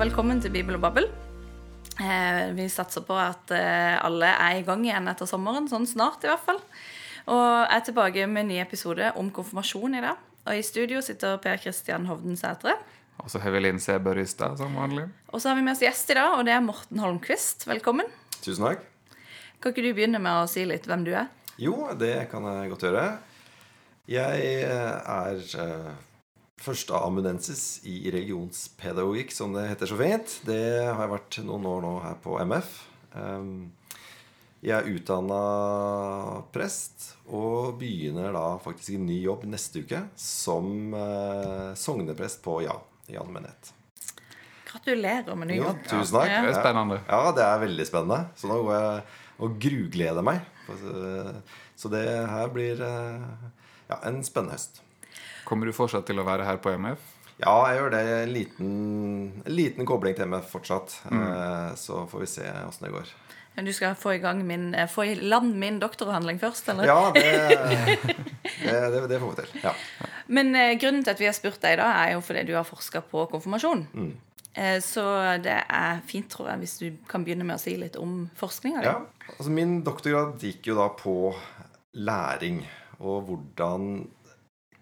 velkommen til Bibel og Babbel. Eh, vi satser på at eh, alle er i gang igjen etter sommeren, sånn snart i hvert fall. Og er tilbake med en ny episode om konfirmasjon i dag. Og i studio sitter Per Kristian Hovden Sætre. Og så har vi Linn C. Børristad som vanlig. Og så har vi med oss gjest i dag, og det er Morten Holmquist. Velkommen. Tusen takk. Kan ikke du begynne med å si litt hvem du er? Jo, det kan jeg godt gjøre. Jeg er uh, førsteamanuensis i religionspedagogikk, som det heter så fint. Det har jeg vært noen år nå her på MF. Um, jeg er utdanna prest og begynner da faktisk en ny jobb neste uke som uh, sogneprest på Ja, Jan Menett. Gratulerer med ny Jo, jobb. tusen takk. Ja. Det er spennende. Ja, det er veldig spennende. Så nå går jeg og grugleder meg. Så det her blir eh, ja, en spennende høst. Kommer du fortsatt til å være her på MF? Ja, jeg gjør det. En liten, en liten kobling til MF fortsatt. Mm. Eh, Så får vi se åssen det går. Men Du skal få i gang min, eh, få i land min doktoravhandling først, eller? Ja, det, det, det, det får vi til. Ja. Men eh, grunnen til at vi har spurt deg, da, er jo fordi du har forska på konfirmasjon. Mm. Eh, så det er fint, tror jeg, hvis du kan begynne med å si litt om forskninga di. ja. Altså, min doktorgrad gikk jo da på læring og hvordan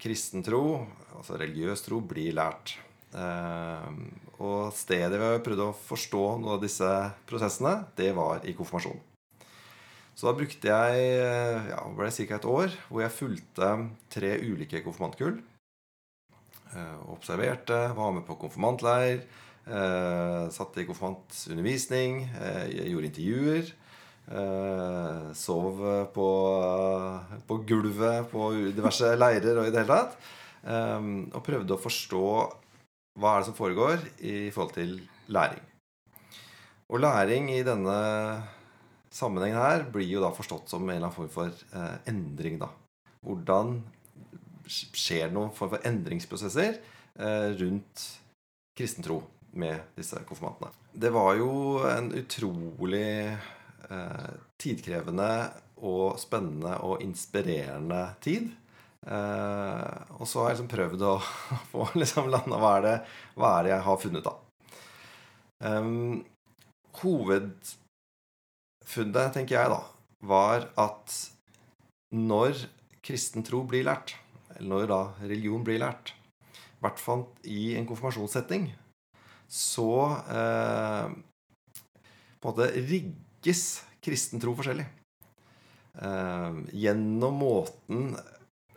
kristen tro, altså religiøs tro, blir lært. Eh, og stedet vi har prøvd å forstå noen av disse prosessene, det var i konfirmasjon. Så da brukte jeg ja, ja, ble det ca. et år hvor jeg fulgte tre ulike konfirmantkull. Eh, observerte, var med på konfirmantleir, eh, satt i konfirmantundervisning, gjorde intervjuer. Eh, sov på, på gulvet på diverse leirer og i det hele tatt. Um, og prøvde å forstå hva er det som foregår i forhold til læring. Og læring i denne sammenhengen her blir jo da forstått som en eller annen form for uh, endring. da. Hvordan skjer det noen form for endringsprosesser uh, rundt kristen tro med disse konfirmantene. Det var jo en utrolig tidkrevende og spennende og inspirerende tid. Eh, og så har jeg liksom prøvd å få liksom landa hva, er det, hva er det jeg har funnet, da. Um, hovedfunnet, tenker jeg, da, var at når kristen tro blir lært, eller når da religion blir lært, i hvert fall i en konfirmasjonssetting, så eh, på en måte rigges kristen tro forskjellig. Eh, gjennom måten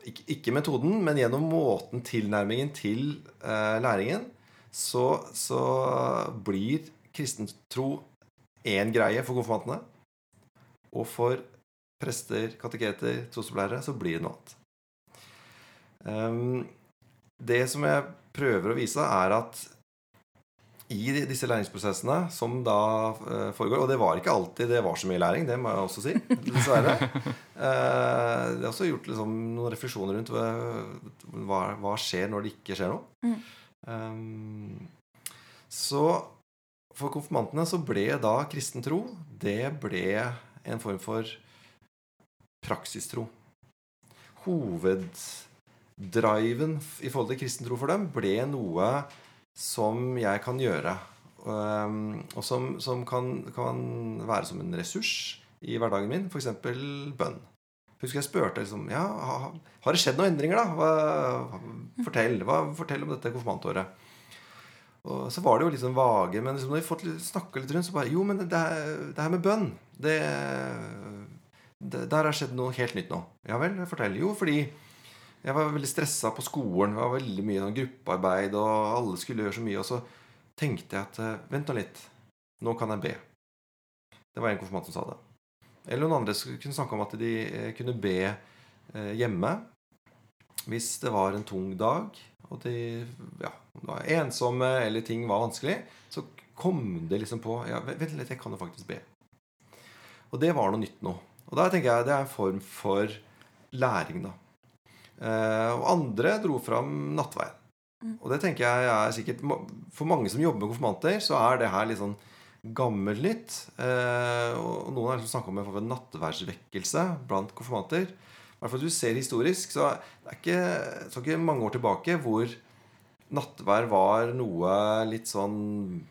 ikke, metoden, men gjennom måten tilnærmingen til eh, læringen, så, så blir kristen tro én greie for konfirmantene. Og for prester, kateketer, trosopplærere så blir det noe annet. Um, det som jeg prøver å vise, er at i disse læringsprosessene som da uh, foregår Og det var ikke alltid det var så mye læring, det må jeg også si. Dessverre. Jeg det har også gjort liksom, noen refleksjoner rundt hva, hva, skjer når det ikke skjer noe. Mm. Um, så for konfirmantene så ble da kristen tro Det ble en form for praksistro. Hoveddriven i forhold til kristen tro for dem ble noe som jeg kan gjøre. Um, og som, som kan, kan, være som en ressurs i hverdagen min. F.eks. bønn. Husker jeg spurte liksom, ja, har det skjedd noen endringer. da? Hva, fortell, hva, fortell om dette konfirmantåret. Og så var det jo litt sånn vage, men liksom når vi fått snakka litt rundt, så bare Jo, men det, det her med bønn det, det, Der har skjedd noe helt nytt nå. Ja vel, fortell. Jo, fordi jeg var veldig stressa på skolen. Det var veldig mye sånn gruppearbeid, og alle skulle gjøre så mye. Og så tenkte jeg at Vent nå litt. Nå kan jeg be. Det var en konfirmant som sa det. Eller noen andre kunne snakke om at de kunne be hjemme hvis det var en tung dag, og de ja, var ensomme, eller ting var vanskelig. Så kom det liksom på ja, Vent litt, jeg kan jo faktisk be. Og det var noe nytt nå. Og da tenker jeg det er en form for læring, da. Eh, og andre dro fram nattveien. Og det tenker jeg er sikkert For mange som jobber med konfirmanter, så er det her litt sånn gammelt nytt. Eh, og noen har liksom snakka om en nattverdsvekkelse blant konfirmanter. I hvert fall du ser historisk, så det er ikke, så ikke mange år tilbake hvor nattvær var noe litt sånn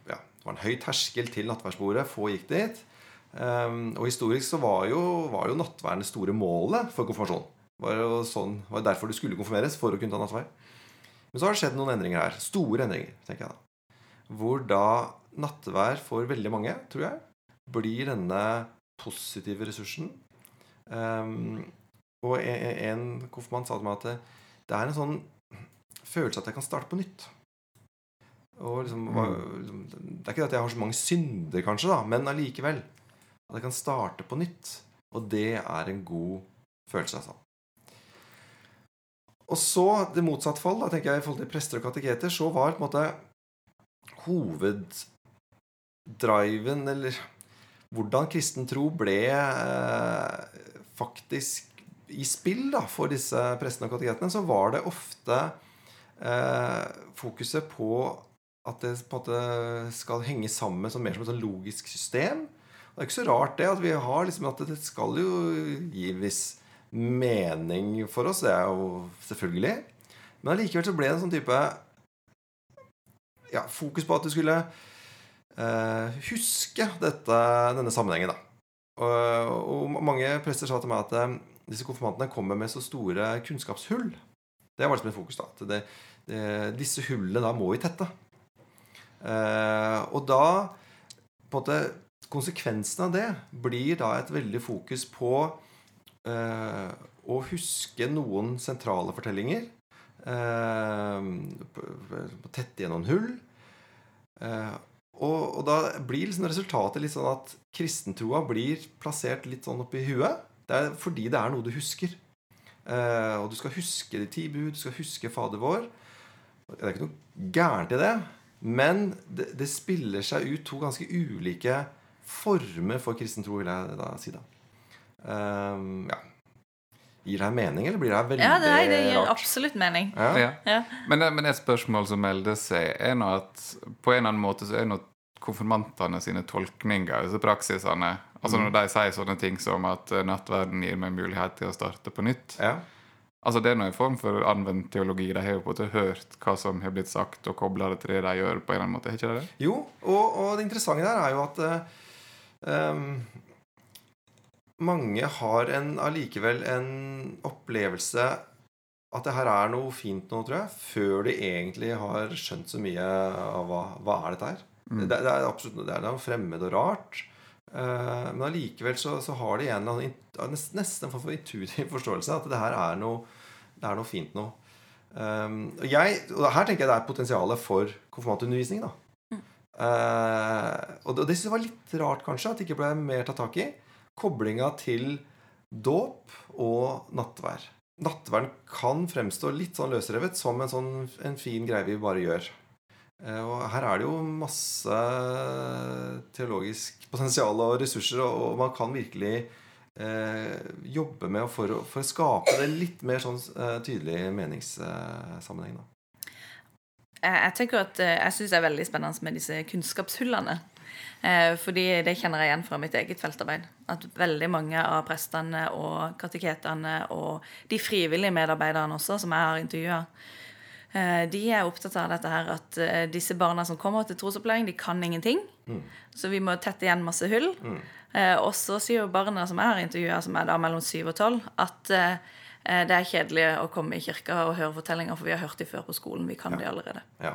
ja, Det var en høy terskel til nattværsbordet. Få gikk dit. Um, og historisk så var jo, var jo nattværen det store målet for konfirmasjon. Var jo sånn, var derfor du skulle konfirmeres, for å kunne ta nattvær. Men så har det skjedd noen endringer her. Store endringer, tenker jeg da. Hvor da nattvær for veldig mange, tror jeg, blir denne positive ressursen. Um, og en, en konfirmant sa til meg at det, det er en sånn følelse at jeg kan starte på nytt. Og liksom, mm. Det er ikke at jeg har så mange synder, kanskje, da, men allikevel. At jeg kan starte på nytt. Og det er en god følelse, altså. Og så, det motsatte fall, da tenker jeg i forhold til prester og kateketer, så var på en måte hoveddriven, eller hvordan kristen tro ble eh, faktisk i spill da, for disse prestene og kateketene, så var det ofte eh, fokuset på at det på en måte skal henge sammen som mer som et sånn logisk system. Det er ikke så rart det at vi har liksom at det skal jo gi en mening for oss. Det er jo selvfølgelig. Men allikevel så ble det en sånn type ja, fokus på at du skulle eh, huske dette, denne sammenhengen. da. Og, og, mange prester sa til meg at eh, disse konfirmantene kommer med så store kunnskapshull. Det var liksom et fokus. da. Det, det, disse hullene da må vi tette. Eh, og da på en måte Konsekvensen av det blir da et veldig fokus på eh, å huske noen sentrale fortellinger. Eh, tette igjen noen hull. Eh, og, og, da blir liksom resultatet litt sånn at kristentroa blir plassert litt sånn oppi huet. Det er fordi det er noe du husker. Eh, og du skal huske de ti bud, du skal huske Fader vår. Det er ikke noe gærent i det. Men det, det, spiller seg ut to ganske ulike former for kristen tro, vil jeg da si. da. Um, ja. Gir det her mening, eller blir det her veldig rart? Ja, det, det gir rart? absolutt mening. Ja. Ja. Ja. Men, men, et spørsmål som melder seg, er nå at på en eller annen måte så er nå konfirmantene sine tolkninger, disse praksisene Altså mm. når de sier sånne ting som at eh, nattverden gir meg mulighet til å starte på nytt. Ja. Altså Det er noen form for anvendt teologi. De har jo på en måte hørt hva som har blitt sagt, og kobla det til det de gjør. på en eller annen måte, ikke det? Jo, og, og det interessante der er jo at um, mange har en, allikevel en opplevelse at det her er noe fint nå, tror jeg, før de egentlig har skjønt så mye av hva, hva er dette her. Mm. Det, det, er absolutt det er noe fremmed og rart. Uh, men allikevel så, så, har de en eller annen nesten en form for intuitiv forståelse at det her er noe, det er noe fint noe. Um, og, jeg, og her tenker jeg det er potensialet for konfirmantundervisning. da mm. uh, Og det, det synes jeg var litt rart, kanskje, at det ikke ble mer tatt tak i. Koblinga til dåp og nattvær. Nattvern kan fremstå litt sånn løsrevet som en, sånn, en fin greie vi bare gjør. Eh, og her er det jo masse teologisk potensial og ressurser, og man kan virkelig eh, jobbe med for for å, skape det litt mer sånn eh, tydelig meningssammenheng. Da. Jeg tenker at eh, jeg syns det er veldig spennende med disse kunnskapshullene. Eh, fordi det kjenner jeg igjen fra mitt eget feltarbeid. At veldig mange av prestene og kateketene og de frivillige medarbeiderne også, som jeg har intervjua, Eh, de er opptatt av dette her at eh, disse barna som kommer til trosopplæring, de kan ingenting. Mm. Så vi må tette igjen masse hull. Mm. Eh, og så sier jo barna som jeg har intervjua, som er da mellom 7 og 12, at det er kjedelig å komme i kirka og høre fortellinger, for vi har hørt de før på skolen. Vi kan ja. de allerede. Ja.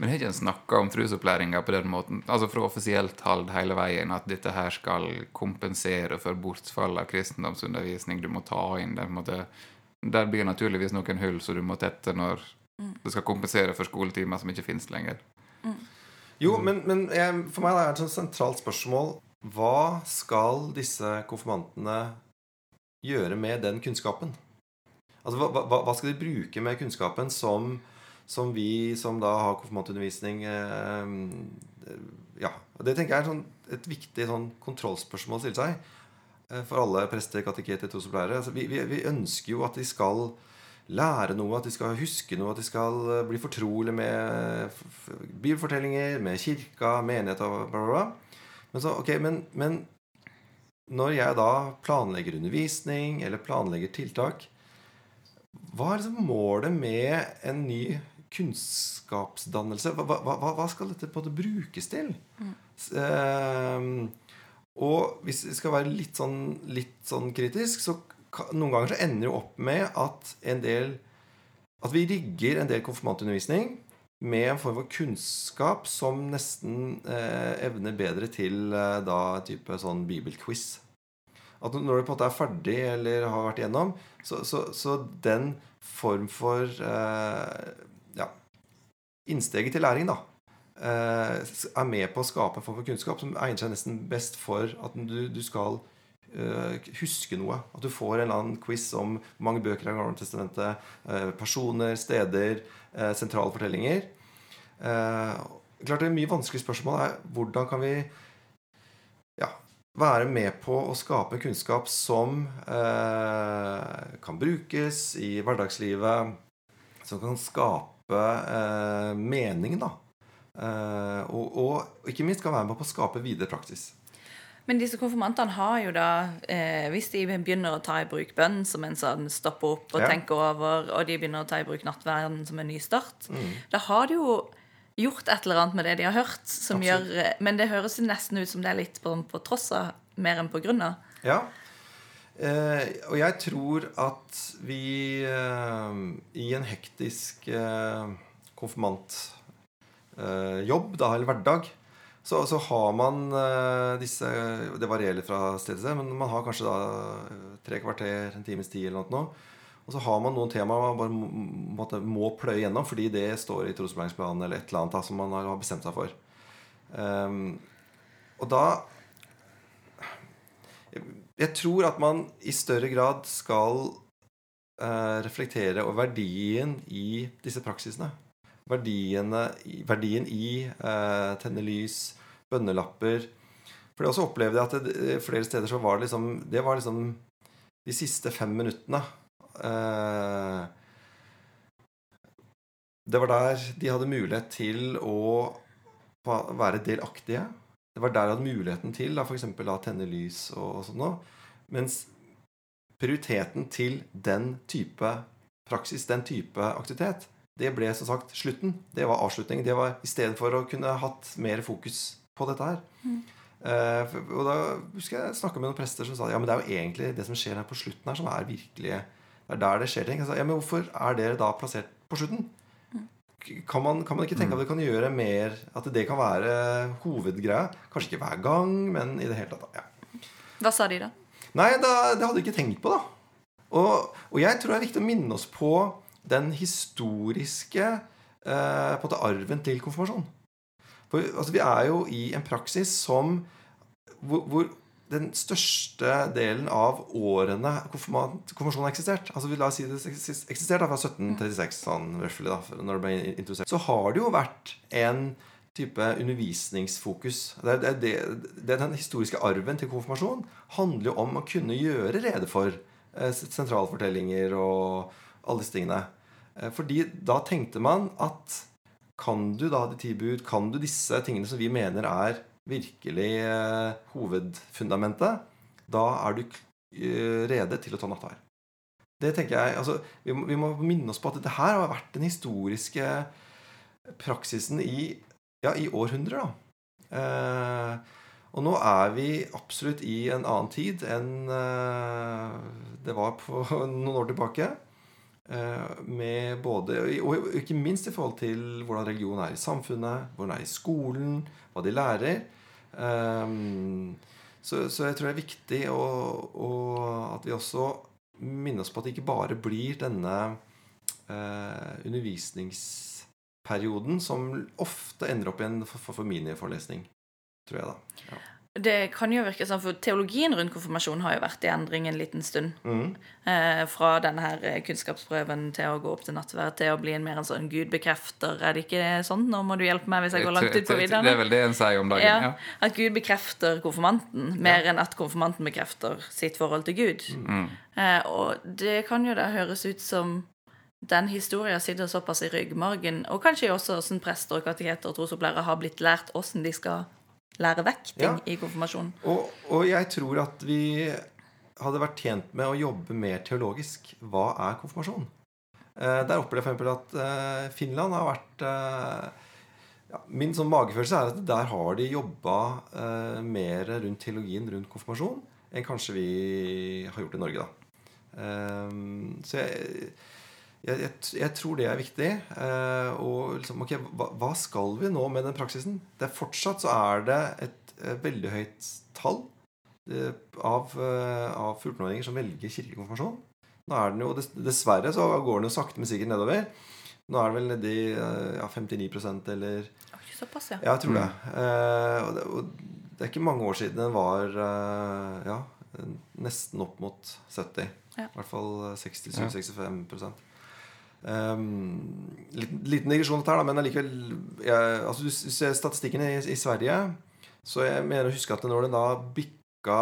Men har ikke en snakka om trosopplæringa på den måten, altså fra offisielt hold hele veien, at dette her skal kompensere for bortfall av kristendomsundervisning du må ta inn? Der, måte, der blir naturligvis noen hull som du må tette når Mm. Det skal kompensere for skoletimer som ikke finnes lenger. Mm. Jo, men, men jeg, for meg er det et sånt sentralt spørsmål Hva skal disse konfirmantene gjøre med den kunnskapen? Altså, hva, hva, hva skal de bruke med kunnskapen som, som vi som da har konfirmantundervisning eh, Ja, Det tenker jeg er sånn, et viktig sånn kontrollspørsmål å stille seg eh, for alle prester, kateketer, trosopplærere. Altså, vi, vi, vi ønsker jo at de skal lære noe, at de skal huske noe, at de skal eh, bli fortrolige med bibelfortellinger, med kirka, menighet og bla, bla, bla. Men, så, okay, men, men når jeg da planlegger undervisning eller planlegger tiltak, hva er liksom målet med en ny kunnskapsdannelse. Hva, hva, hva- skal dette på en måte brukes til? Mm. eh, og hvis vi skal være litt sånn, litt sånn kritisk, så noen ganger så ender det jo opp med at en del At vi rigger en del konfirmantundervisning med en form for kunnskap som nesten eh, evner bedre til eh, da type sånn bibelquiz. At når du på en måte er ferdig eller har vært igjennom, så, så, så den form for eh, innsteget til læring, da, eh, er med på å skape en form for kunnskap som egner seg nesten best for at du, du skal eh, huske noe. At du får en eller annen quiz om mange bøker av Gamle testamentet, eh, personer, steder, sentrale fortellinger. Klart Det er mye vanskelige spørsmål er hvordan kan vi ja, være med på å skape kunnskap som eh, kan brukes i hverdagslivet, som kan skape eh, mening, da. Eh, og, og ikke minst kan være med på å skape videre praksis. Men disse konfirmantene har jo da, eh, hvis de begynner å ta i bruk bønn som en sånn stoppe opp og Ja. tenke over, og de begynner å ta i bruk nattverden som en ny start, Mm. da har de jo gjort et eller annet med det de har hørt. Som Absolutt. gjør, eh, men det høres nesten ut som det er litt på, på tross av, mer enn på grunn av. Ja. Eh, og jeg tror at vi eh, i en hektisk eh, konfirmantjobb, da, eller hverdag, så, så har man eh, disse Det varierer fra sted til sted, men man har kanskje da eh, tre kvarter, en times tid eller noe. Og så har man noen temaer man bare må, må pløye gjennom fordi det står i trosopplæringsplanen eller et eller annet da, som man har bestemt seg for. Ehm, og da jeg tror at man i større grad skal eh, reflektere over verdien i disse praksisene. Verdiene, verdien i eh, tenne lys, bønnelapper. For jeg også opplevde at det, flere steder så var det liksom Det var liksom de siste fem minuttene. Eh, det var der de hadde mulighet til å være delaktige. Det var der jeg hadde muligheten til da, for eksempel, å tenne lys og, og sånn noe. Mens prioriteten til den type praksis, den type aktivitet, det ble som sagt slutten. Det var avslutningen. Det var istedenfor å kunne hatt mer fokus på dette her. Mm. Uh, og da husker jeg jeg snakka med noen prester som sa ja, men det er jo egentlig det som skjer her på slutten her, som er virkelig Det er der det skjer ting. Jeg sa, ja, men hvorfor er dere da plassert på slutten? Kan man, kan man ikke tenke at det kan gjøre mer At det kan være hovedgreia? Kanskje ikke hver gang, men i det hele tatt. Ja. Hva sa de da? Nei, da, det hadde de ikke tenkt på, da. Og, og jeg tror det er viktig å minne oss på den historiske eh, på en måte arven til konfirmasjon. For altså, vi er jo i en praksis som hvor, hvor den største delen av årene konfirmasjonen har eksistert Altså vi La oss si det eksis- eksisterte fra 1736, sånn roughly, da, når det ble introdusert. Så har det jo vært en type undervisningsfokus. Det, det, det, det Den historiske arven til konfirmasjon handler jo om å kunne gjøre rede for eh, sentralfortellinger og alle disse tingene. Eh, fordi da tenkte man at kan du da de ti bud, kan du disse tingene som vi mener er virkelig eh, hovedfundamentet, da er du eh, rede til å ta nattvær. Det tenker jeg, altså, vi, må, vi må minne oss på at dette her har vært den historiske praksisen i, ja, i århundrer. da. Eh, og nå er vi absolutt i en annen tid enn eh, det var på noen år tilbake. Eh, med både, og ikke minst i forhold til hvordan religion er i samfunnet, hvordan det er i skolen, hva de lærer. Um, så, så jeg tror det er viktig å, å, at vi også minner oss på at det ikke bare blir denne uh, undervisningsperioden som ofte ender opp i en for, for, for. Tror jeg, da. Ja. Det kan jo virke sånn, for Teologien rundt konfirmasjon har jo vært i endring en liten stund. Mm. Eh, fra denne her eh, kunnskapsprøven til å gå opp til nattverd til å bli en mer en sånn Gud bekrefter. Er det ikke sånn? Nå må du hjelpe meg hvis jeg går langt ut på Det er vel det en sier om dagen. Ja, Ja. At Gud bekrefter konfirmanten, mer enn at konfirmanten bekrefter sitt forhold til Gud. Mm. Eh, og det kan jo da høres ut som den historien sitter såpass i ryggmargen, og kanskje også hvordan prester og kateketer og trosopplærere har blitt lært hvordan de skal lære vekk ting Ja. i konfirmasjonen. Og, og jeg tror at vi hadde vært tjent med å jobbe mer teologisk. Hva er konfirmasjon? Eh, der opplever jeg f.eks. at eh, Finland har vært eh, ja, Min sånn magefølelse er at der har de jobba eh, mer rundt teologien rundt konfirmasjon enn kanskje vi har gjort i Norge. da. Eh, så jeg, jeg, jeg, jeg, tror det er viktig. Eh, og liksom, ok, hva, hva, skal vi nå med den praksisen? Det er Fortsatt så er det et eh, veldig høyt tall eh, av, eh, av 14-åringer som velger kirkelig konfirmasjon. Nå er den jo, Dessverre så går den jo sakte, men sikkert nedover. Nå er den vel nedi eh, ja, 59 eller Ikke såpass, ja. ja. Jeg tror det. Mm. Eh, og det, og det er ikke mange år siden den var ja, nesten opp mot 70. Ja. I hvert fall 60-65 um, Liten, liten digresjon dette her, da, men allikevel jeg, altså, Du ser statistikken i, i Sverige, så jeg mener å huske at når det da bikka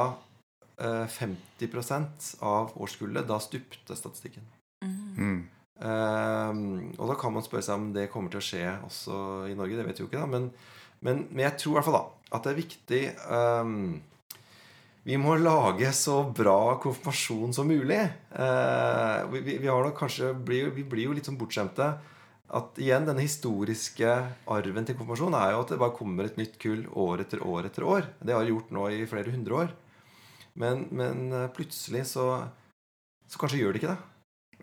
eh, 50% av årskullet, da stupte statistikken. Mm. Ehm, og da kan man spørre seg om det kommer til å skje også i Norge. Det vet vi jo ikke, da. Men, men, men jeg tror i hvert fall da at det er viktig ehm, Vi må lage så bra konfirmasjon som mulig. Eh, vi, vi, vi, kanskje vi blir jo litt sånn bortskjemte. At igjen, denne historiske arven til konfirmasjon er jo at det bare kommer et nytt kull år etter år etter år. Det har det gjort nå i flere hundre år. Men, men eh, plutselig så, så kanskje gjør det ikke det.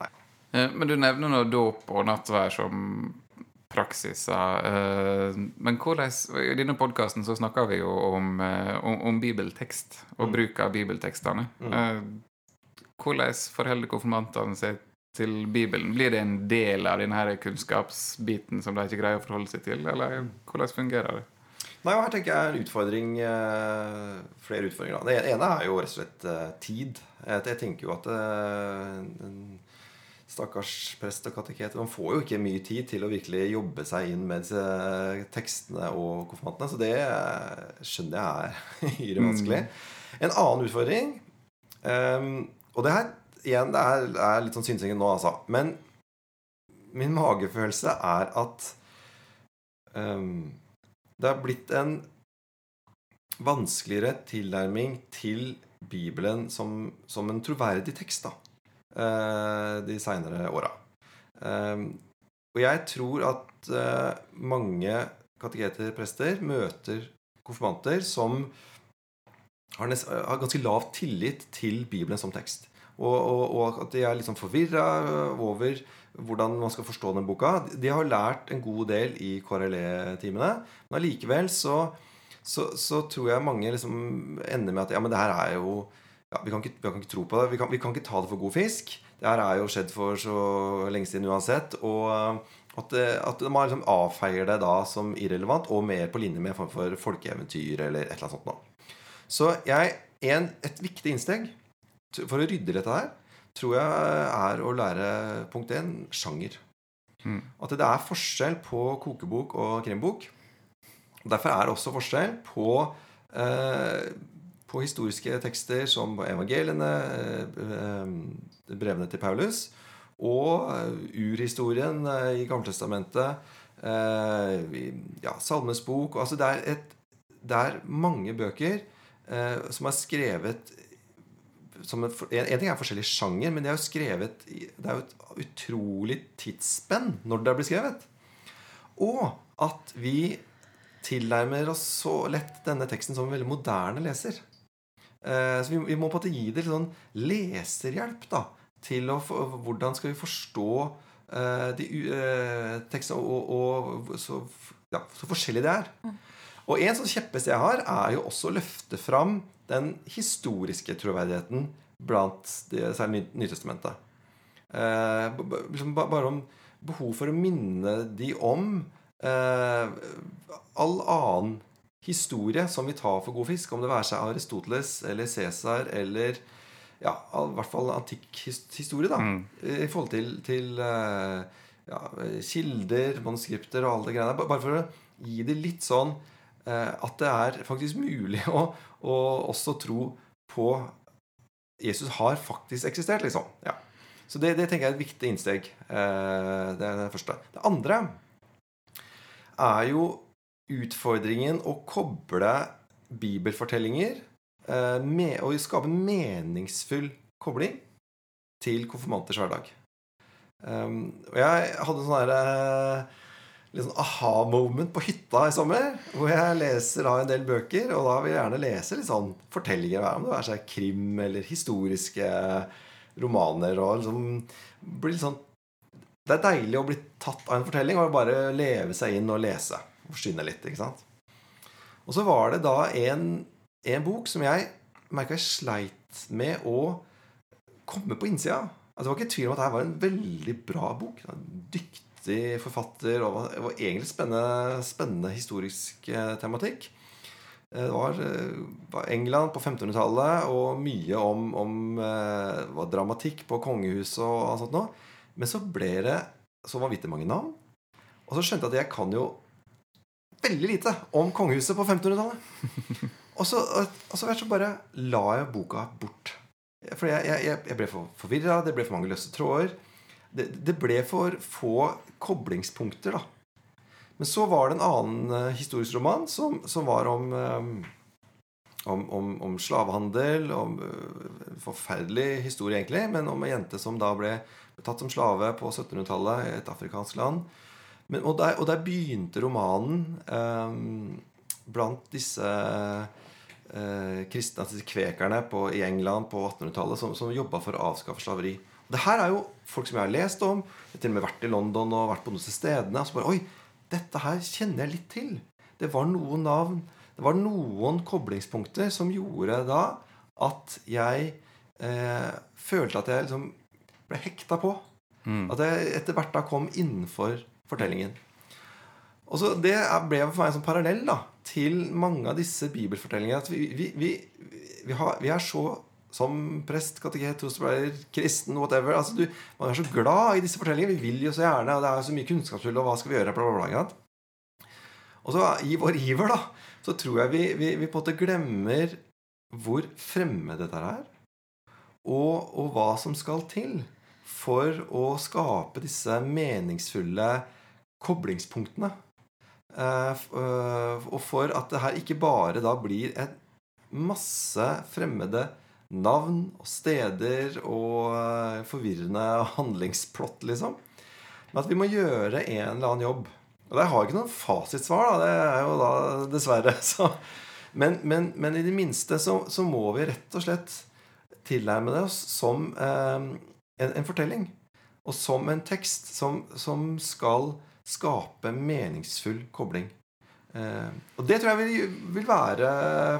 Nei. Men du nevner nå dåp og nattvær som praksiser. eh, Men hvordan, i denne podkasten så snakker vi jo om, eh, om, om bibeltekst og Mm. bruk av bibeltekstene. Mm. Eh, Hvordan forholder konfirmantene seg til Bibelen? Blir det en del av denne kunnskapsbiten som de ikke greier å forholde seg til, eller hvordan fungerer det? Nei, og Her tenker jeg en utfordring Flere utfordringer. Det ene er jo rett og slett tid. Jeg, tenker jo at en stakkars prest og kateket Man får jo ikke mye tid til å virkelig jobbe seg inn med disse tekstene og konfirmantene. Så det eh, skjønner jeg er hyre vanskelig. En annen utfordring um, Og det her igjen, det er, er litt sånn synsingen nå, altså. Men min magefølelse er at um, det har blitt en vanskeligere tilnærming til Bibelen som, som en troverdig tekst da, eh, de seinere åra. Eh, og jeg tror at eh, mange kateketer, prester, møter konfirmanter som har, nest, har ganske lav tillit til Bibelen som tekst. Og, og, og at de er liksom forvirra over hvordan man skal forstå den boka. De har lært en god del i KRLE-timene, men allikevel så, så, så tror jeg mange liksom ender med at ja, men det her er jo ja, vi, kan ikke, vi kan ikke tro på det. Vi kan, vi kan ikke ta det for god fisk. Det her er jo skjedd for så lenge siden uansett. Og at, det, at man liksom avfeier det da som irrelevant og mer på linje med en form for folkeeventyr eller et eller annet sånt noe. Så jeg, en, et viktig innsteg for å rydde dette her, tror jeg er å lære punkt 1 sjanger. Mm. At det er forskjell på kokebok og krimbok. Derfor er det også forskjell på, eh, på historiske tekster som evangeliene, eh, brevene til Paulus, og urhistorien eh, i Gammeltestamentet, eh, ja, Salmenes bok altså det, er et, det er mange bøker eh, som er skrevet en, en ting er forskjellig sjanger, men det er jo skrevet Det er jo et utrolig tidsspenn når det blir skrevet. Og at vi tilnærmer oss så lett denne teksten som en veldig moderne leser. Eh, så vi, vi må på en måte gi det litt sånn leserhjelp da, til å få, hvordan skal vi forstå uh, de u- eh, tekstene, og, og så, ja, så forskjellig det er. Og en sånn kjepphest jeg har, er jo også å løfte fram den historiske troverdigheten blant det, særlig Nytestementet. Nytestamentet. B- liksom bare om behov for å minne de om all annen historie som vi tar for god fisk, om det være seg Aristoteles eller Cæsar eller ja, i hvert fall antikk historie, da. Mm. I forhold til, til eh, ja, kilder, manuskripter og alle de greiene. Ba- Bare for å gi det litt sånn eh, at det er faktisk mulig å, å også tro på Jesus har faktisk eksistert, liksom. Ja. Så det, det tenker jeg er et viktig innsteg. Eh, det er det første. Det andre er jo utfordringen å koble bibelfortellinger eh, med, og skape en meningsfull kobling til konfirmanters hverdag. Um, og jeg hadde en sånn herre litt sånn aha-moment på hytta i sommer. Hvor jeg leser da en del bøker, og da vil jeg gjerne lese litt sånn fortellinger. Om det er seg krim eller historiske romaner. Og liksom bli litt sånn Det er deilig å bli tatt av en fortelling og bare leve seg inn og lese. Forsyne litt, ikke sant. Og så var det da en, en bok som jeg merka jeg sleit med å komme på innsida. Altså, det var ikke tvil om at dette var en veldig bra bok. En dyktig forfatter. Og det var egentlig spennende, spennende historisk eh, tematikk. Eh, det var, eh, var England på 1500-tallet og mye om, om dramatikk på kongehuset og sånt noe. Men så ble det så vanvittig mange navn. Og så skjønte jeg at jeg kan jo veldig lite om kongehuset på 1500-tallet. Og så, og så, så bare la jeg boka bort. For jeg, jeg, jeg ble for forvirra, det ble for mange løse tråder det, det, ble for få koblingspunkter, da. Men så var det en annen uh, historisk roman som, som var om, um, om, om, om, slavehandel. Om uh, Forferdelig historie, egentlig, men om en jente som da ble tatt som slave på 1700-tallet i et afrikansk land. Men, og, der, og, der, begynte romanen eh, blant disse eh, kristne, altså kvekerne på, i England på 1800-tallet som, som jobba for å avskaffe slaveri. Det her er jo folk som jeg har lest om. Jeg har til og med vært i London og vært på noen av stedene. Og så bare Oi, dette her kjenner jeg litt til. Det var noen navn. Det var noen koblingspunkter som gjorde da at jeg eh, følte at jeg liksom ble hekta på. Mm. At jeg etter hvert da kom innenfor fortellingen. Og så Det ble for meg en sånn parallell da, til mange av disse bibelfortellingene. At vi, vi, vi, vi, har, er så som prest, kateket, trosarbeider, kristen, whatever. Altså, du, man er så glad i disse fortellingene. Vi vil jo så gjerne, og det er så mye kunnskapshull, og hva skal vi gjøre? Bla, bla, bla, og så i vår iver, da, så tror jeg vi, vi, vi på en måte glemmer hvor fremmed dette er, og, og hva som skal til for å skape disse meningsfulle koblingspunktene. Uh, uh, og for at det her ikke bare da blir en masse fremmede navn og steder og eh, forvirrende handlingsplott, liksom. Men at vi må gjøre en eller annen jobb. Og der har ikke noen fasitsvar, da. Det er jo da dessverre. Så. Men, men, men, i det minste så, så, må vi rett og slett tilnærme det oss som eh, en, en, fortelling. Og som en tekst som, som skal skape meningsfull kobling. Eh, og det tror jeg vil, vil være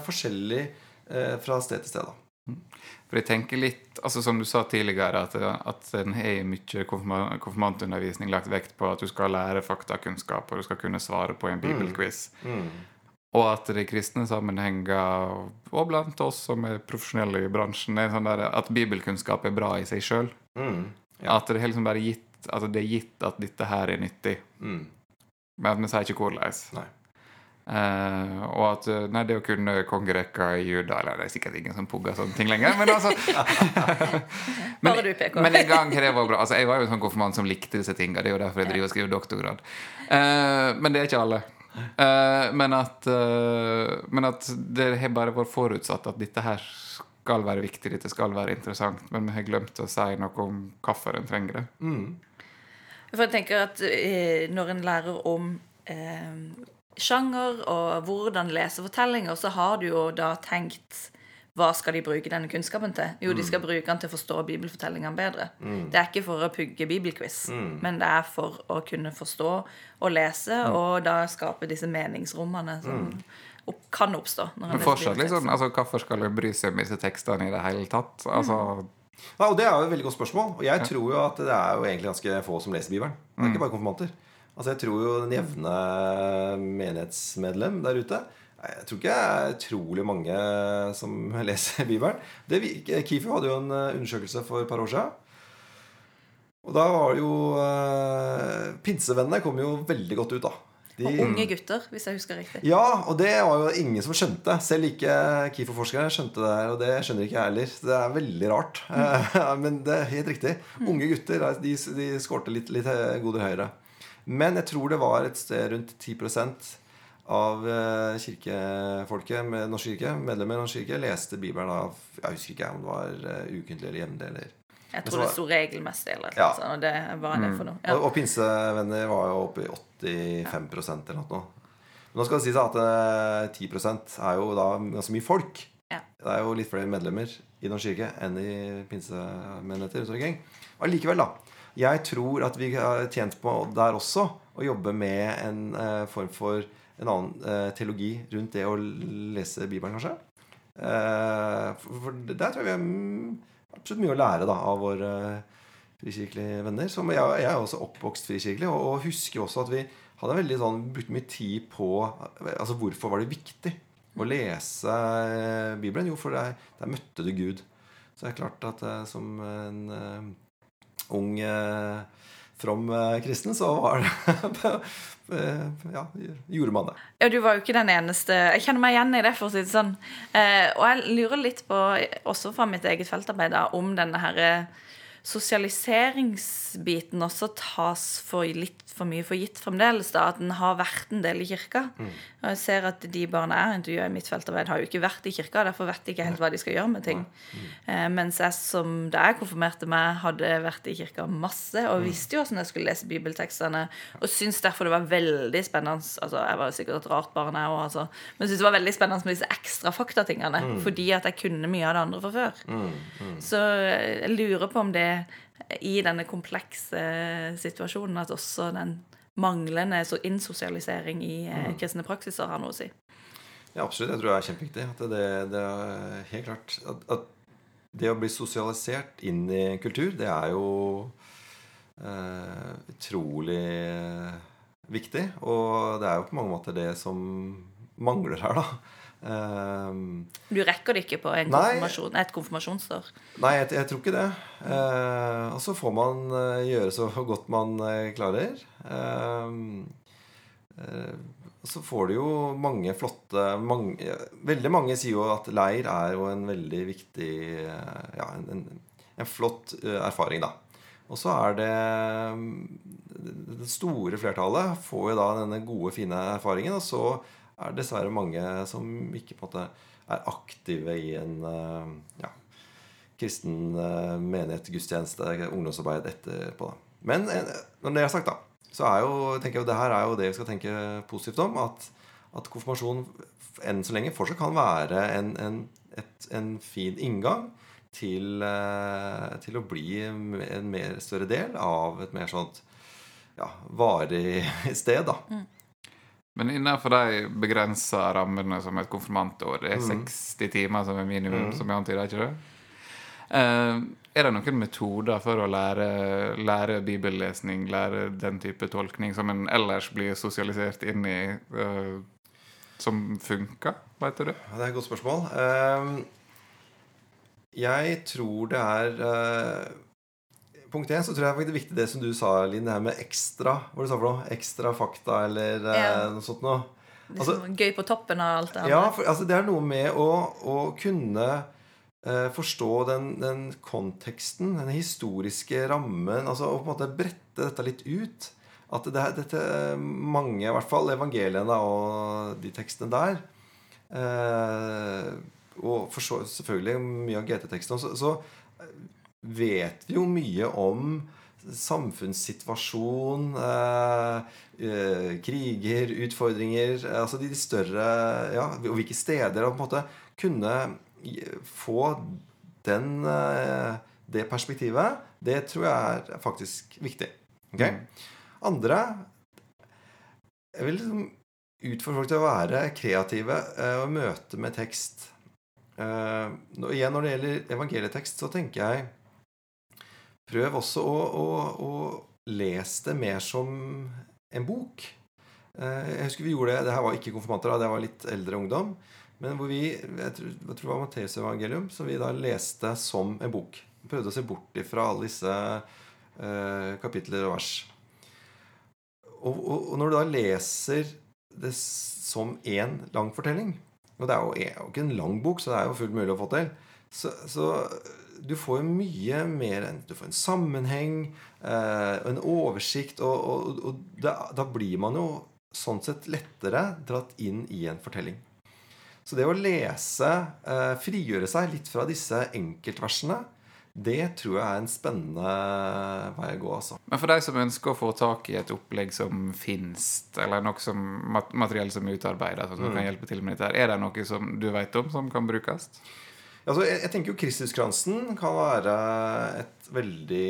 forskjellig eh, fra sted til sted. da. For jeg tenker litt, altså Som du sa tidligere, at, at en har mye konfirmantundervisning lagt vekt på at du skal lære faktakunnskap, og du skal kunne svare på en mm. bibelquiz. Mm. Mm. Og at det i kristne sammenhenger, og blant oss som er profesjonelle i bransjen, er sånn der, at bibelkunnskap er bra i seg sjøl. Mm. Ja. At det er liksom bare gitt, altså det er gitt at dette her er nyttig. Mm. Men at vi sier ikke hvordan. Nei. Uh, og at eh, nei, det å kunne kongerekka i juda Eller det er sikkert ingen som pugger sånne ting lenger. Men altså men, men en gang har det vært bra. Altså, jeg var jo en sånn konfirmant som likte disse tingene. Det er jo derfor jeg driver og skriver doktorgrad. Uh, men det er ikke alle. Uh, men, at, men at det har bare vært forutsatt at dette her skal være viktig, dette skal være interessant. Men vi har glemt å si noe om hvorfor en trenger det. Mm. For jeg tenker at når en lærer om sjanger og hvordan lese fortellinger, så har du jo da tenkt hva skal de bruke denne kunnskapen til? Jo, de skal mm. bruke den til å forstå bibelfortellingene bedre. Mm. Det er ikke for å pugge bibelquiz, mm. men det er for å kunne forstå og lese, mm. og da skape disse meningsrommene som mm. opp, kan oppstå. men fortsatt, liksom, altså, Hvorfor skal du bry seg om disse tekstene i det hele tatt? Altså... Ja, og Det er jo et veldig godt spørsmål. Og jeg tror jo at det er jo egentlig ganske få som leser Bibelen. Det er ikke bare konfirmanter. Altså Jeg tror jo den jevne menighetsmedlem der ute Jeg tror ikke det er utrolig mange som leser Bibelen. Det, Kifu hadde jo en eh, undersøkelse for et par år siden. Og da var det jo uh, Pinsevennene kom jo veldig godt ut, da. De, og unge gutter, hvis jeg husker riktig. Ja, og det var jo ingen som skjønte. Selv ikke KIFO-forskere skjønte det her, og det skjønner ikke jeg heller. Det er veldig rart. Mm. Men det er helt riktig. Mm. Unge gutter de, de skårte litt, litt goder høyere. Men jeg tror det var et sted rundt 10 av eh, kirkefolket med Norsk kirke, medlemmer av Norsk kirke leste Bibelen av Jeg husker ikke om det var uh, ukentlig eller jevnlig. Eller. Jeg tror så- det sto regelmessig, eller noe sånt. Og det var det for noe. Ja. Og, og pinsevenner var jo oppe i 85% eller noe. Men nå skal det sies at eh, 10% er jo da ganske mye folk. Ja. Det er jo litt flere medlemmer i Norsk kirke enn i pinsemenigheter. rundt omkring. Allikevel, da. Jeg tror at vi har tjent på der også å jobbe med en eh, form for en annen eh, teologi rundt det å lese Bibelen, kanskje. Eh, for, for der tror jeg vi er mm, absolutt mye å lære da, av våre frikirkelige venner. Som jeg, jeg er også oppvokst frikirkelig, og, og husker også at vi hadde veldig sånn, brukt mye tid på altså Hvorfor var det viktig å lese eh, Bibelen? Jo, for der, der møtte du Gud. Så det er klart at eh, som en uh, ung, eh, from eh, kristen, så var det eh, Ja, gjorde man det. Ja, du var jo ikke den eneste. Jeg kjenner meg igjen i det, for å si det sånn. Eh, og jeg lurer litt på, også fra mitt eget feltarbeid, om denne her eh, sosialiseringsbiten også tas for litt for mye for gitt fremdeles. da, At den har vært en del i kirka. Og jeg ser at de barna jeg har intervjua i mitt feltarbeid, har jo ikke vært i kirka. Derfor vet de ikke helt hva de skal gjøre med ting. Eh, mens jeg som da jeg konfirmerte meg, hadde vært i kirka masse og visste jo hvordan jeg skulle lese bibeltekstene. Og syntes derfor det var veldig spennende altså Jeg var jo sikkert et rart barn, jeg òg, altså. Men syntes det var veldig spennende med disse ekstra faktatingene. Fordi at jeg kunne mye av det andre fra før. Så eh, jeg lurer på om det i denne komplekse situasjonen at også den manglende så innsosialisering i mm. kristne praksiser har noe å si. Ja, absolutt. Jeg tror det er kjempeviktig. At det, det er helt klart at, at det å bli sosialisert inn i kultur, det er jo eh, utrolig viktig. Og det er jo på mange måter det som mangler her, da. Eh, Du rekker det ikke på en Nei. et konfirmasjonsår. nei, jeg, jeg tror ikke det. Uh, og så får man uh, gjøre så godt man uh, klarer. Eh, eh, og så får du jo mange flotte mange, Veldig mange sier jo at leir er jo en veldig viktig Ja, en, en, en flott erfaring, da. Og så er det Det store flertallet får jo da denne gode, fine erfaringen. Og så er dessverre mange som ikke på en måte er aktive i en eh, ja, kristen eh, menighet, gudstjeneste, ungdomsarbeid etterpå. Da. Men eh, når det er sagt, da, så er jo, tenker jeg, det her er jo det vi skal tenke positivt om. At, at konfirmasjon enn så lenge fortsatt kan være en, en, et, en fin inngang til, til å bli en mer større del av et mer sånt ja, varig sted, da. Men innenfor de begrensa rammene som et konfirmantår, det er 60 timer som er minimum, som jeg antyder, ikke det? Uh, er det noen metoder for å lære, lære bibellesning, lære den type tolkning, som en ellers blir sosialisert inn i, uh, som funker? Vet du det? Ja, Det er et godt spørsmål. Uh, Jeg tror det er Punkt én så tror jeg faktisk det er viktig det som du sa, Linn. Det her med ekstra Hva var det du sa for noe? Ekstra fakta eller eh, Ja. noe sånt noe. Altså- Liksom gøy på toppen av alt det andre. Ja, for altså, det er noe med å, å kunne eh, forstå den, den konteksten, den historiske rammen, altså og på en måte brette dette litt ut. At det dette mange, i hvert fall evangeliene og de tekstene der eh, Og for så, selvfølgelig mye av GT-teksten, så, så vet vi jo mye om samfunnssituasjon, eh, eh, kriger, utfordringer eh, Altså de, de større Ja, og hvilke steder. Og på en måte kunne få den, eh, det perspektivet, det tror jeg er faktisk viktig. Ok? Andre Jeg vil liksom utfordre folk til å være kreative eh, og møte med tekst. Eh, igjen når det gjelder evangelietekst, så tenker jeg Prøv også å, å, å lese det mer som en bok. Eh, Jeg husker vi gjorde det Det her var ikke konfirmanter, da, det var litt eldre ungdom. Men hvor vi jeg tror, jeg tror det var Matteus evangelium, som vi da leste som en bok. Vi prøvde å se bort ifra alle disse eh, kapitler og vers. Og, og, og når du da leser det som én lang fortelling Og det er jo, er jo ikke en lang bok, så det er jo fullt mulig å få til. Så du får jo mye mer enn Du får en sammenheng, eh, en oversikt, og, og, og da, da blir man jo sånn sett lettere dratt inn i en fortelling. Så det å lese, eh, frigjøre seg litt fra disse enkeltversene, Det tror jeg er en spennende vei å gå. altså. Men for de som ønsker å få tak i et opplegg som fins, eller noe som, materiell som er utarbeidet, som kan hjelpe til med dette, er det noe som du vet om som kan brukes? Altså, jeg, jeg tenker jo Kristuskransen kan være et veldig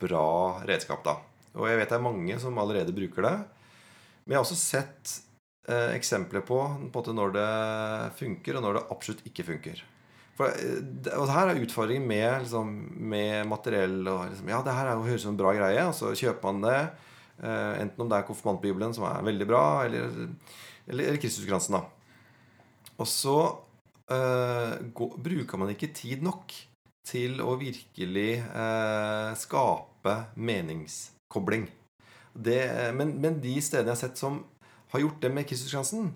bra redskap, da. Og jeg vet det er mange som allerede bruker det. Men jeg har også sett eh, eksempler på, på når det funker, og når det absolutt ikke funker. For, eh, og her er utfordringen med, liksom, med materiell. Og, liksom, ja, det her er jo, høres ut som en bra greie, og så kjøper man det. eh, enten om det er konfirmantbibelen, som er veldig bra, eller, eller, eller Kristuskransen. da. Og så eh, gå, bruker man ikke tid nok til å virkelig eh, skape meningskobling. Det, men, men de stedene jeg har sett som har gjort det med Kristuskransen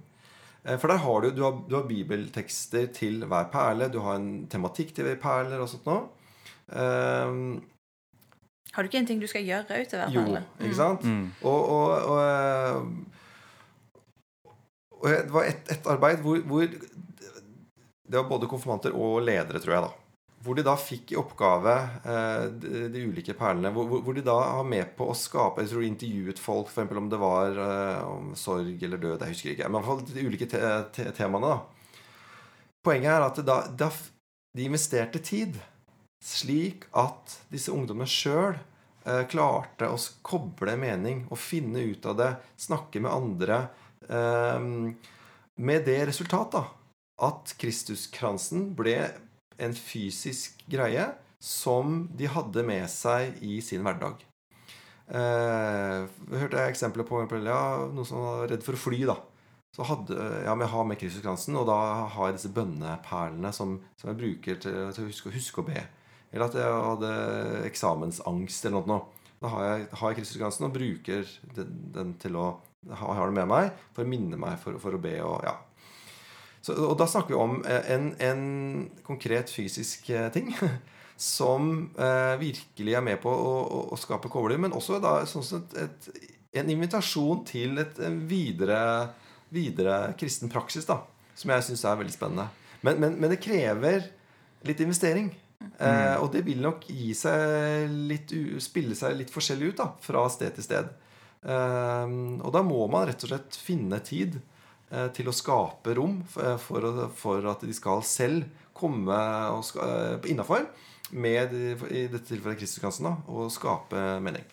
eh, For der har du, du, har, du har bibeltekster til hver perle. Du har en tematikk til hver perler og sånt noe. Um, Har du ikke en ting du skal gjøre utover? jo, ikke sant? Og, og, og, eh, og det var et, et arbeid hvor, hvor Det var både konfirmanter og ledere, tror jeg, da. Hvor de da fikk i oppgave eh, de, de ulike perlene. Hvor, hvor- de da var med på å skape Jeg tror de intervjuet folk, f.eks. om det var eh, om sorg eller død. Jeg husker ikke. Men i hvert fall de ulike te te temaene. da Poenget er at da, da de investerte tid, slik at disse ungdommene sjøl eh, klarte å koble mening og finne ut av det, snakke med andre, eh, med det resultat da, at Kristuskransen ble en fysisk greie som de hadde med seg i sin hverdag. Eh, hørte jeg eksempler på ja, noen som var redd for å fly. da så hadde, ja, men jeg har med Kristuskransen, og da har jeg disse bønneperlene som, som jeg bruker til, til å huske, huske å be. Eller at jeg hadde eksamensangst eller noe. Da har jeg, har jeg Kristuskransen og bruker den, den til å ha, den med meg for å minne meg for, for å be. Og, ja. Så, og da snakker vi om eh, en, en konkret fysisk eh, ting som eh, virkelig er med på å, å, å skape kobling, men også da sånn sett et, en invitasjon til et en videre, videre kristen praksis, da, som jeg syns er veldig spennende. Men, men, men det krever litt investering. Eh, og det vil nok gi seg litt, spille seg litt forskjellig ut da, fra sted til sted. Eh, og da må man rett og slett finne tid eh, til å skape rom for, for, at de skal selv komme og innafor med i dette tilfellet Kristuskransen da, og skape mening.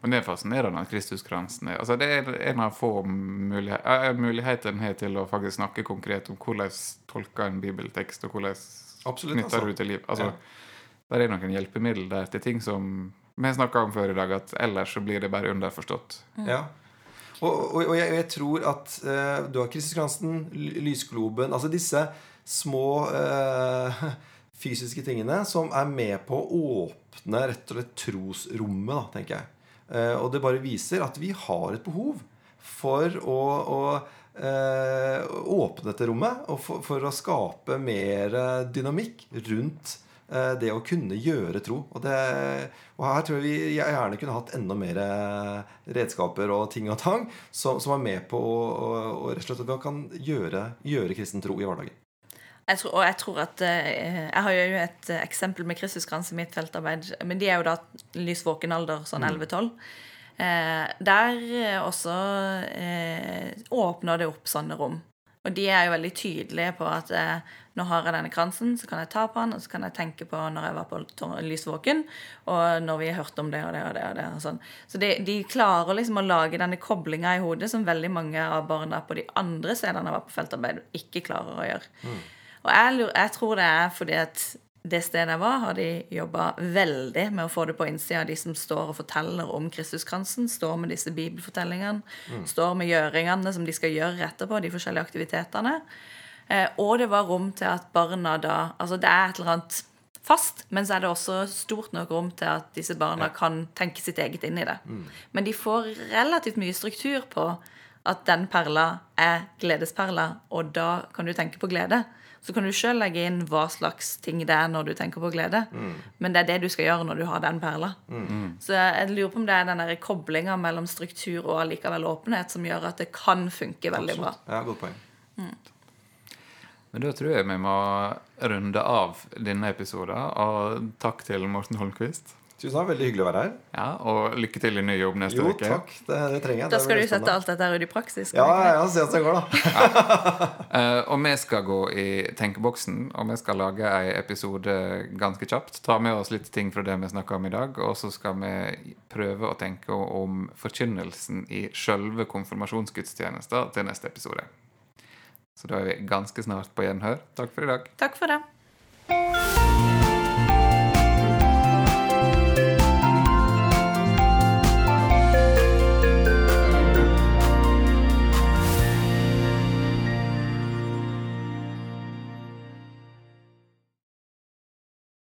Men det er fascinerende at Kristuskransen er altså Det er en av få mulighe eh, muligheter en har til å faktisk snakke konkret om hvordan tolker en bibeltekst, og hvordan Absolutt, knytter altså. du til liv. Altså, Ja. Der er noen hjelpemidler der til ting som vi snakka om før i dag, at ellers så blir det bare underforstått. Ja. Og, og, og jeg, jeg tror at uh, du har Kristiansen, lysgloben Altså disse små uh, fysiske tingene som er med på å åpne rett og slett trosrommet, da, tenker jeg. Uh, og det bare viser at vi har et behov for å, å åpne dette rommet, og for, for å skape mer dynamikk rundt det å kunne gjøre tro. Og, det, og her tror jeg vi gjerne kunne hatt enda mer eh, redskaper og ting og tang som, som er med på å, og, rett og slett at vi kan gjøre, gjøre kristen tro i hverdagen. Jeg tror, og jeg tror at eh, Jeg har jo et eh, eksempel med Kristuskrans i mitt feltarbeid. Men de er jo da lys våken alder, sånn 11-12. Eh, der eh, også eh, åpner det opp sånne rom. Og de er jo veldig tydelige på at eh, nå har jeg denne kransen, så kan jeg ta på den, og så kan jeg tenke på når jeg var på Lysvåken, og når vi hørte om det og det og det. og det og sånn. Så de, de klarer liksom å lage denne koblinga i hodet som veldig mange av barna på de andre stedene jeg var på feltarbeid, ikke klarer å gjøre. Og jeg, jeg tror det er fordi at det stedet jeg var, har de jobba veldig med å få det på innsida. De som står og forteller om Kristuskransen, står med disse bibelfortellingene, står med gjøringene som de skal gjøre etterpå, de forskjellige aktivitetene. Eh, og det var rom til at barna da Altså det er et eller annet fast, men så er det også stort nok rom til at disse barna kan tenke sitt eget inn i det. Men de får relativt mye struktur på at den perla er gledesperla, og da kan du tenke på glede. Så kan du sjøl legge inn hva slags ting det er når du tenker på glede. Men det er det du skal gjøre når du har den perla. Så jeg lurer på om det er den koblinga mellom struktur og allikevel åpenhet som gjør at det kan funke veldig bra. Ja, godt poeng. Men da tror jeg vi må runde av denne episoden. Og takk til Morten Holmquist. Tusen takk, Veldig hyggelig å være her. Ja, Og lykke til i ny jobb neste Jo, uke. takk. Det, det trenger jeg. Da skal du sette spennende. alt dette her ut i praksis. Ja, Ja, ja, se hvordan det går, da. Eh, og vi skal gå i tenkeboksen, og vi skal lage ei episode ganske kjapt. Ta med oss litt ting fra det vi snakka om i dag, og så skal vi prøve å tenke om forkynnelsen i sjølve konfirmasjonsgudstjenesta til neste episode. Så da er vi ganske snart på gjenhør. Takk for i dag. Takk for det.